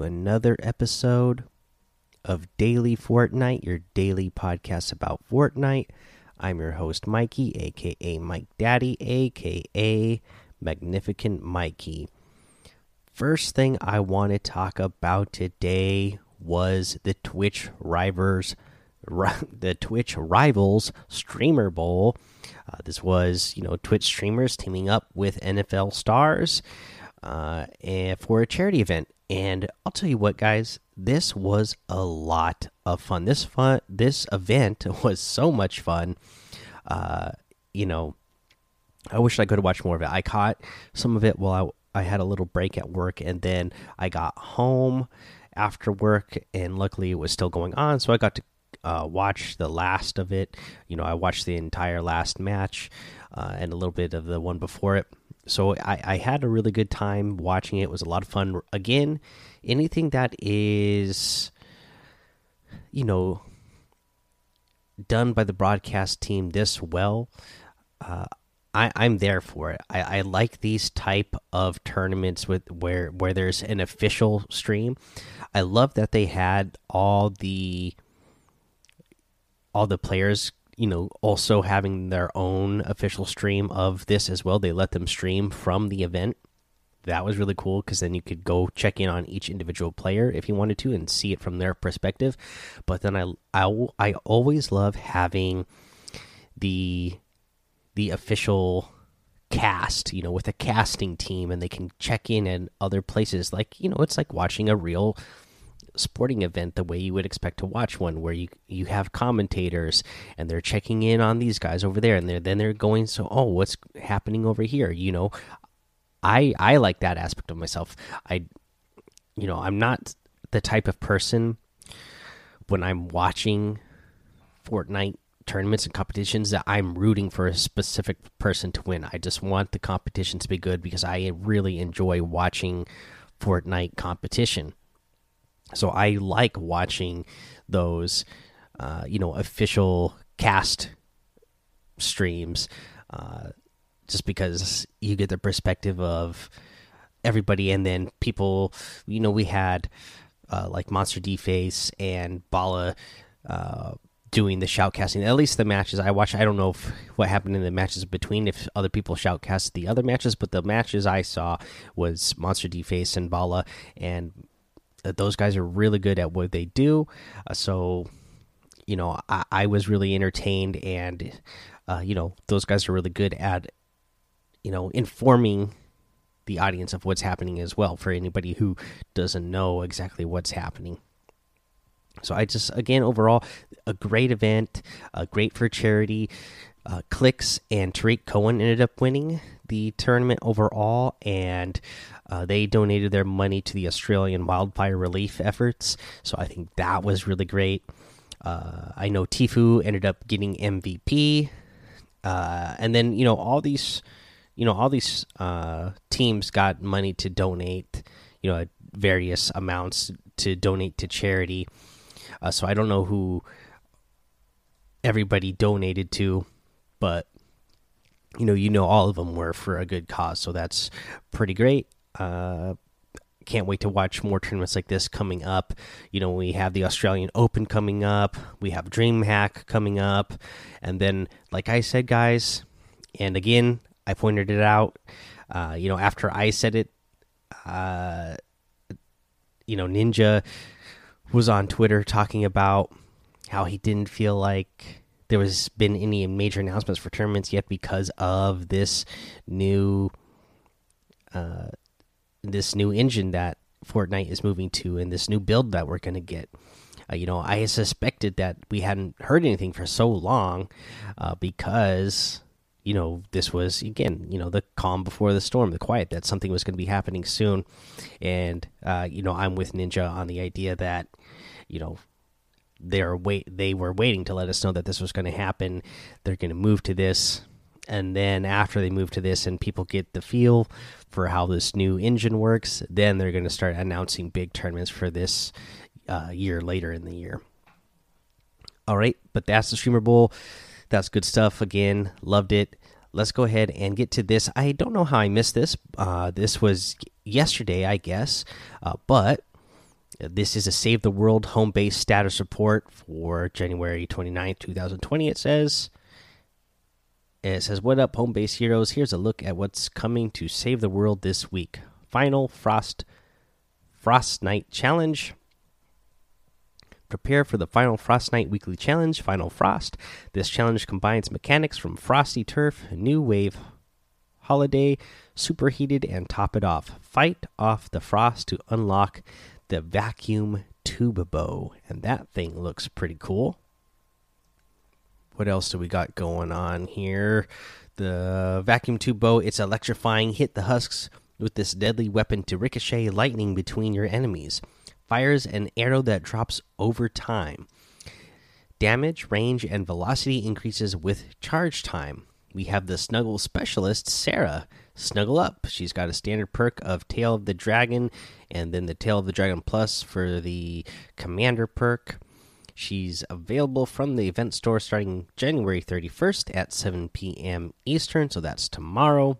another episode of Daily Fortnite, your daily podcast about Fortnite. I'm your host, Mikey, aka Mike Daddy, aka Magnificent Mikey. First thing I want to talk about today was the Twitch Rivals, the Twitch Rivals Streamer Bowl. Uh, this was, you know, Twitch streamers teaming up with NFL stars uh, and for a charity event. And I'll tell you what, guys, this was a lot of fun. This fun, this event was so much fun. Uh, you know, I wish I could have watched more of it. I caught some of it while I, I had a little break at work, and then I got home after work, and luckily it was still going on, so I got to uh, watch the last of it. You know, I watched the entire last match uh, and a little bit of the one before it so I, I had a really good time watching it. it. was a lot of fun again anything that is you know done by the broadcast team this well uh, I, I'm there for it. I, I like these type of tournaments with where where there's an official stream. I love that they had all the all the players you know, also having their own official stream of this as well. They let them stream from the event. That was really cool because then you could go check in on each individual player if you wanted to and see it from their perspective. But then I, I, I always love having the the official cast, you know, with a casting team and they can check in in other places. Like, you know, it's like watching a real sporting event the way you would expect to watch one where you you have commentators and they're checking in on these guys over there and they're, then they're going so oh what's happening over here? You know i i like that aspect of myself. I you know i'm not the type of person when i'm watching fortnite tournaments and competitions that i'm rooting for a specific person to win. I just want the competition to be good because i really enjoy watching fortnite competition so I like watching those, uh, you know, official cast streams, uh, just because you get the perspective of everybody, and then people. You know, we had uh, like Monster D Face and Bala uh, doing the shoutcasting. At least the matches I watched. I don't know if, what happened in the matches between if other people shoutcast the other matches, but the matches I saw was Monster D Face and Bala and those guys are really good at what they do. Uh, so, you know, I, I, was really entertained, and uh, you know, those guys are really good at, you know, informing the audience of what's happening as well for anybody who doesn't know exactly what's happening. So I just again overall a great event, uh, great for charity. Uh, Clix and Tarik Cohen ended up winning the tournament overall, and uh, they donated their money to the Australian wildfire relief efforts. So I think that was really great. Uh, I know Tfue ended up getting MVP, uh, and then you know all these, you know all these uh, teams got money to donate, you know various amounts to donate to charity. Uh, so I don't know who everybody donated to, but you know you know all of them were for a good cause, so that's pretty great. Uh, can't wait to watch more tournaments like this coming up. You know, we have the Australian Open coming up, we have DreamHack coming up, and then, like I said, guys, and again, I pointed it out. Uh, you know, after I said it, uh, you know, Ninja was on Twitter talking about how he didn't feel like there was been any major announcements for tournaments yet because of this new uh, this new engine that Fortnite is moving to and this new build that we're going to get. Uh, you know, I suspected that we hadn't heard anything for so long uh, because, you know, this was, again, you know, the calm before the storm, the quiet, that something was going to be happening soon. And, uh, you know, I'm with Ninja on the idea that, you know, they're wait they were waiting to let us know that this was going to happen. They're going to move to this and then after they move to this and people get the feel for how this new engine works, then they're going to start announcing big tournaments for this uh, year later in the year. All right, but that's the Streamer Bowl. That's good stuff. Again, loved it. let's go ahead and get to this. I don't know how I missed this. Uh, this was yesterday, I guess, uh, but this is a Save the World home base status report for January 29th, 2020. It says. It says, What up, home base heroes? Here's a look at what's coming to save the world this week. Final Frost Frostnite Challenge. Prepare for the final Frostnite Weekly Challenge, Final Frost. This challenge combines mechanics from Frosty Turf, New Wave, Holiday, Superheated, and Top It Off. Fight off the frost to unlock the Vacuum Tube Bow. And that thing looks pretty cool. What else do we got going on here? The Vacuum Tube Bow, it's electrifying. Hit the husks with this deadly weapon to ricochet lightning between your enemies fires an arrow that drops over time. Damage, range, and velocity increases with charge time. We have the Snuggle Specialist, Sarah. Snuggle up. She's got a standard perk of Tail of the Dragon, and then the Tail of the Dragon Plus for the Commander perk. She's available from the event store starting January 31st at 7 p.m. Eastern, so that's tomorrow.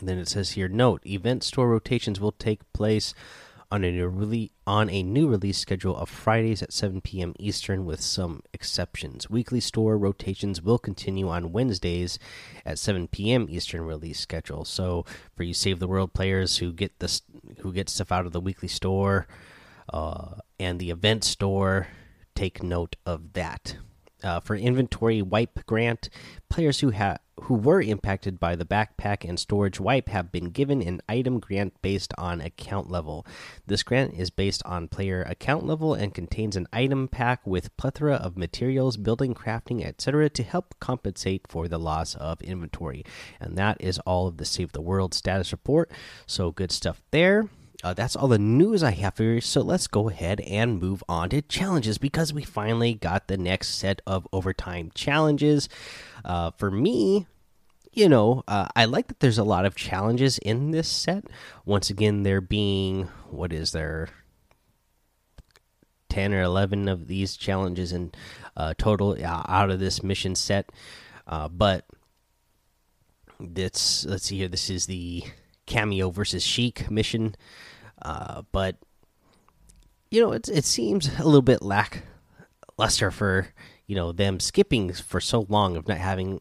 And then it says here note event store rotations will take place on a new release on a new release schedule of Fridays at 7 p.m. Eastern, with some exceptions. Weekly store rotations will continue on Wednesdays at 7 p.m. Eastern release schedule. So, for you Save the World players who get this who get stuff out of the weekly store uh, and the event store, take note of that. Uh, for inventory wipe grant, players who have who were impacted by the backpack and storage wipe have been given an item grant based on account level. This grant is based on player account level and contains an item pack with plethora of materials, building, crafting, etc. to help compensate for the loss of inventory. And that is all of the Save the World status report. So good stuff there. Uh, that's all the news I have for you. So let's go ahead and move on to challenges because we finally got the next set of overtime challenges. Uh, for me, you know, uh, I like that there's a lot of challenges in this set. Once again, there being what is there, ten or eleven of these challenges in uh, total uh, out of this mission set. Uh, but let's see here. This is the cameo versus Chic mission. Uh, but you know, it it seems a little bit lackluster for you know them skipping for so long of not having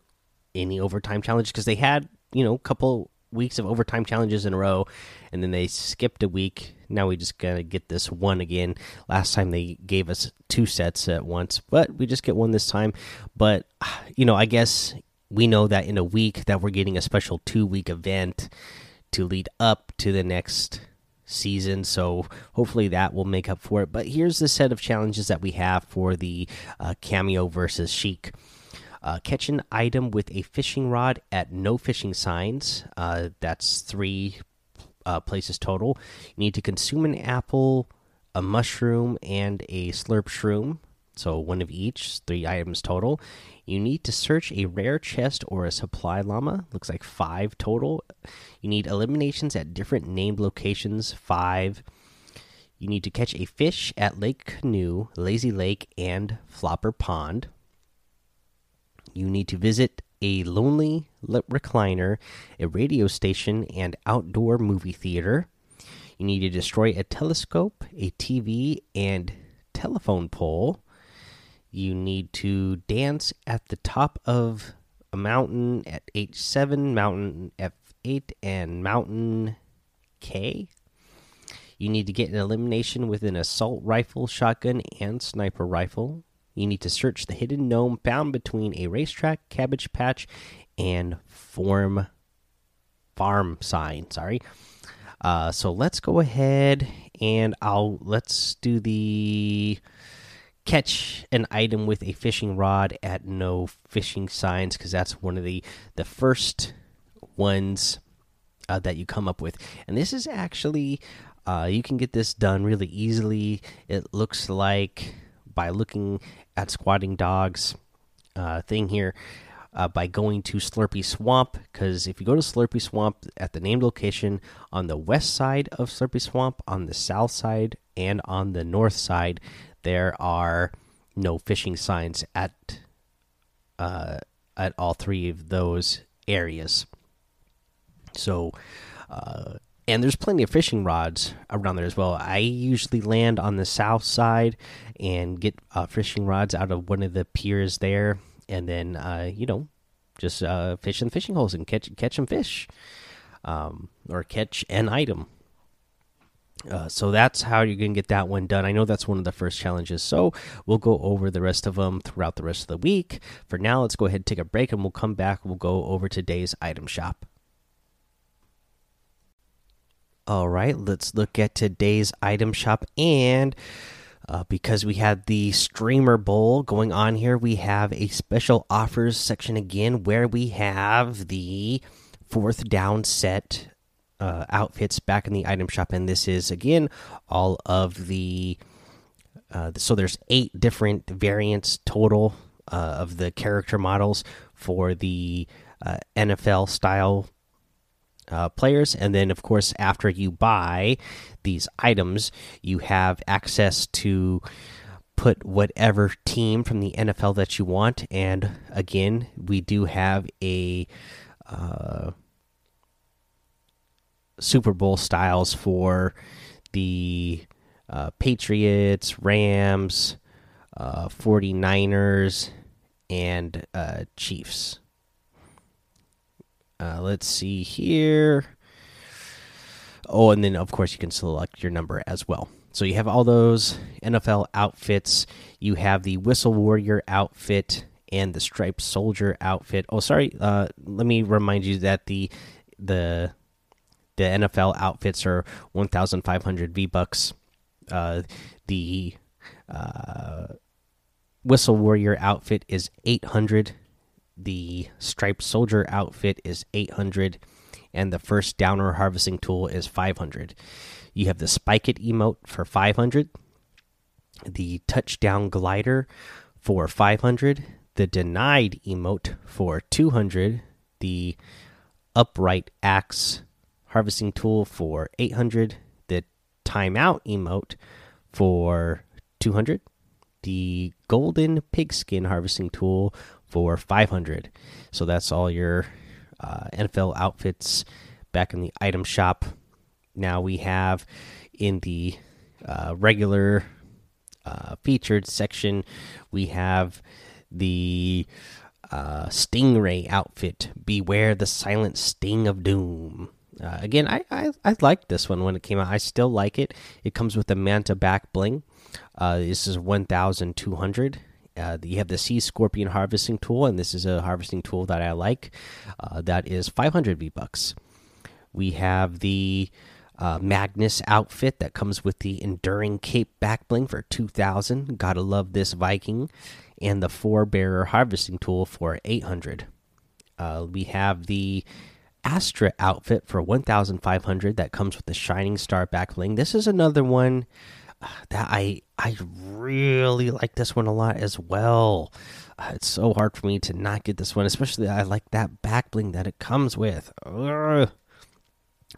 any overtime challenge because they had you know a couple weeks of overtime challenges in a row and then they skipped a week. Now we just gotta get this one again. Last time they gave us two sets at once but we just get one this time. But you know i guess we know that in a week that we're getting a special two week event to lead up to the next season so hopefully that will make up for it but here's the set of challenges that we have for the uh, cameo versus Chic uh, catch an item with a fishing rod at no fishing signs. Uh, that's three uh, places total. You need to consume an apple, a mushroom, and a slurp shroom. So one of each, three items total. You need to search a rare chest or a supply llama. Looks like five total. You need eliminations at different named locations. Five. You need to catch a fish at Lake Canoe, Lazy Lake, and Flopper Pond. You need to visit a lonely recliner, a radio station, and outdoor movie theater. You need to destroy a telescope, a TV, and telephone pole. You need to dance at the top of a mountain at H7, mountain F8, and mountain K. You need to get an elimination with an assault rifle, shotgun, and sniper rifle. You need to search the hidden gnome found between a racetrack, cabbage patch, and form farm sign. Sorry. Uh, so let's go ahead and I'll let's do the catch an item with a fishing rod at no fishing signs because that's one of the the first ones uh, that you come up with. And this is actually uh, you can get this done really easily. It looks like by looking at squatting dogs uh, thing here uh, by going to Slurpy Swamp because if you go to Slurpy Swamp at the named location on the west side of Slurpy Swamp, on the south side, and on the north side, there are no fishing signs at uh, at all three of those areas. So, uh, and there's plenty of fishing rods around there as well. I usually land on the south side and get uh, fishing rods out of one of the piers there, and then uh, you know just uh, fish in the fishing holes and catch catch some fish, um, or catch an item. Uh, so that's how you're gonna get that one done. I know that's one of the first challenges. So we'll go over the rest of them throughout the rest of the week. For now, let's go ahead and take a break, and we'll come back. We'll go over today's item shop. All right, let's look at today's item shop. And uh, because we had the Streamer Bowl going on here, we have a special offers section again where we have the fourth down set uh, outfits back in the item shop. And this is, again, all of the. Uh, so there's eight different variants total uh, of the character models for the uh, NFL style uh, players. And then, of course, after you buy these items, you have access to put whatever team from the NFL that you want. And again, we do have a uh, Super Bowl styles for the uh, Patriots, Rams, uh, 49ers, and uh, Chiefs. Uh, let's see here. Oh, and then of course you can select your number as well. So you have all those NFL outfits. You have the Whistle Warrior outfit and the Striped Soldier outfit. Oh, sorry. Uh, let me remind you that the the the NFL outfits are 1,500 V bucks. Uh, the uh, Whistle Warrior outfit is 800 the striped soldier outfit is 800 and the first downer harvesting tool is 500 you have the spike it emote for 500 the touchdown glider for 500 the denied emote for 200 the upright axe harvesting tool for 800 the timeout emote for 200 the golden pigskin harvesting tool for 500 so that's all your uh, nfl outfits back in the item shop. Now we have in the uh, regular uh, featured section we have the uh, stingray outfit beware the silent sting of doom uh, again I, I i liked this one when it came out i still like it it comes with the manta back bling uh, this is 1200 uh, you have the Sea Scorpion harvesting tool, and this is a harvesting tool that I like. Uh, that is 500 V bucks. We have the uh, Magnus outfit that comes with the Enduring Cape back bling for 2,000. Gotta love this Viking, and the Forebearer harvesting tool for 800. Uh, we have the Astra outfit for 1,500 that comes with the Shining Star back bling. This is another one that I I really like this one a lot as well. Uh, it's so hard for me to not get this one, especially I like that back bling that it comes with. Ugh.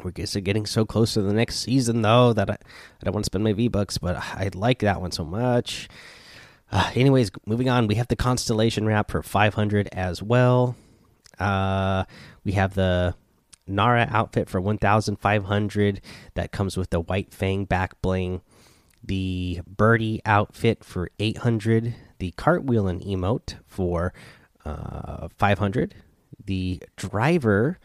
We're getting so close to the next season though that I, I don't want to spend my V bucks, but I like that one so much. Uh, anyways, moving on, we have the constellation wrap for 500 as well. Uh, we have the Nara outfit for 1,500 that comes with the white fang back bling the birdie outfit for 800 the cartwheeling emote for uh, 500 the driver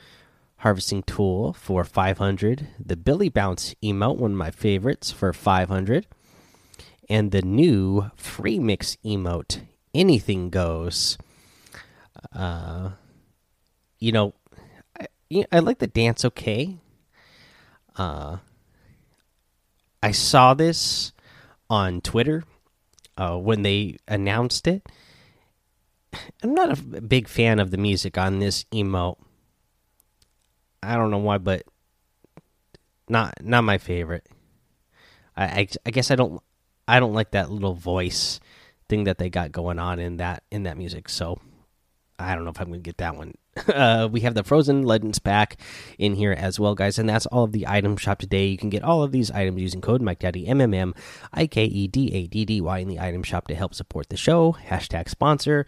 harvesting tool for 500 the billy bounce emote one of my favorites for 500 and the new free mix emote anything goes. Uh you know i, I like the dance okay uh I saw this on Twitter uh, when they announced it. I'm not a big fan of the music on this emote. I don't know why, but not not my favorite. I, I, I guess I don't I don't like that little voice thing that they got going on in that in that music. So I don't know if I'm going to get that one. Uh, we have the Frozen Legends pack in here as well, guys, and that's all of the item shop today. You can get all of these items using code Mike Daddy M M M I K E D A D D Y in the item shop to help support the show. Hashtag sponsor.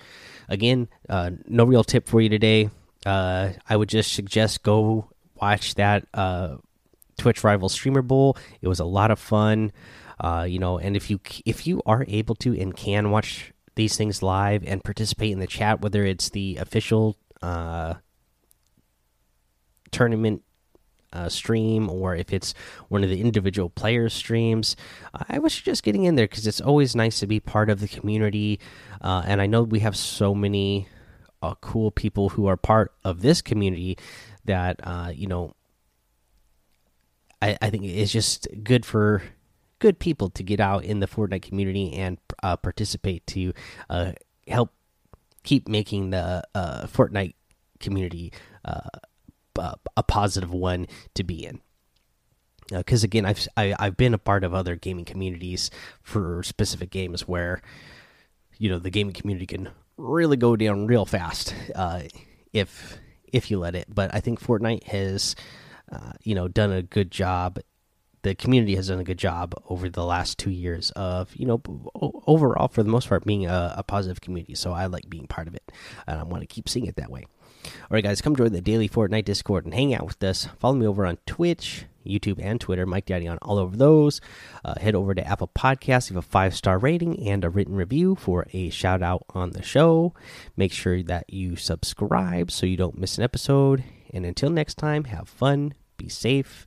Again, uh, no real tip for you today. Uh, I would just suggest go watch that uh, Twitch Rival Streamer Bowl. It was a lot of fun. Uh, you know, and if you if you are able to and can watch these things live and participate in the chat, whether it's the official uh, tournament uh, stream or if it's one of the individual players' streams. I was just getting in there because it's always nice to be part of the community. Uh, and I know we have so many uh, cool people who are part of this community that, uh, you know, I, I think it's just good for good people to get out in the Fortnite community and uh, participate to uh, help keep making the uh, Fortnite community uh, a positive one to be in. Because again, I've I, have i have been a part of other gaming communities for specific games where you know the gaming community can really go down real fast uh, if if you let it. But I think Fortnite has uh, you know done a good job the community has done a good job over the last two years of you know overall for the most part being a, a positive community. So i like being part of it and i want to keep seeing it that way. All right guys come join the daily fortnite discord and hang out with us. Follow me over on twitch youtube and twitter mike daddy on all over those. Uh, head over to apple podcasts leave a five star rating and a written review for a shout out on the show. Make sure that you subscribe so you don't miss an episode. And until next time have fun be safe